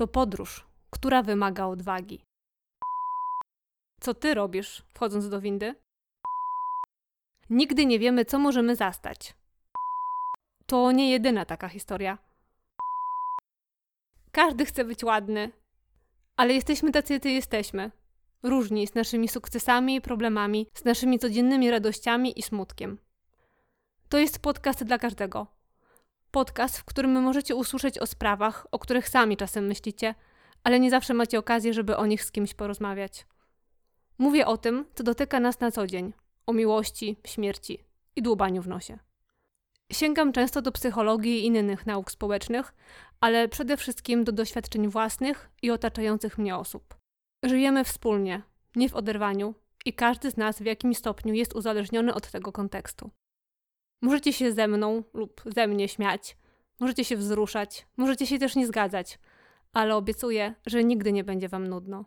to podróż, która wymaga odwagi. Co ty robisz, wchodząc do windy? Nigdy nie wiemy, co możemy zastać. To nie jedyna taka historia. Każdy chce być ładny, ale jesteśmy tacy, jacy jesteśmy. Różni z naszymi sukcesami i problemami, z naszymi codziennymi radościami i smutkiem. To jest podcast dla każdego. Podcast, w którym możecie usłyszeć o sprawach, o których sami czasem myślicie, ale nie zawsze macie okazję, żeby o nich z kimś porozmawiać. Mówię o tym, co dotyka nas na co dzień o miłości, śmierci i dłubaniu w nosie. Sięgam często do psychologii i innych nauk społecznych, ale przede wszystkim do doświadczeń własnych i otaczających mnie osób. Żyjemy wspólnie, nie w oderwaniu, i każdy z nas w jakimś stopniu jest uzależniony od tego kontekstu. Możecie się ze mną lub ze mnie śmiać, możecie się wzruszać, możecie się też nie zgadzać, ale obiecuję, że nigdy nie będzie wam nudno.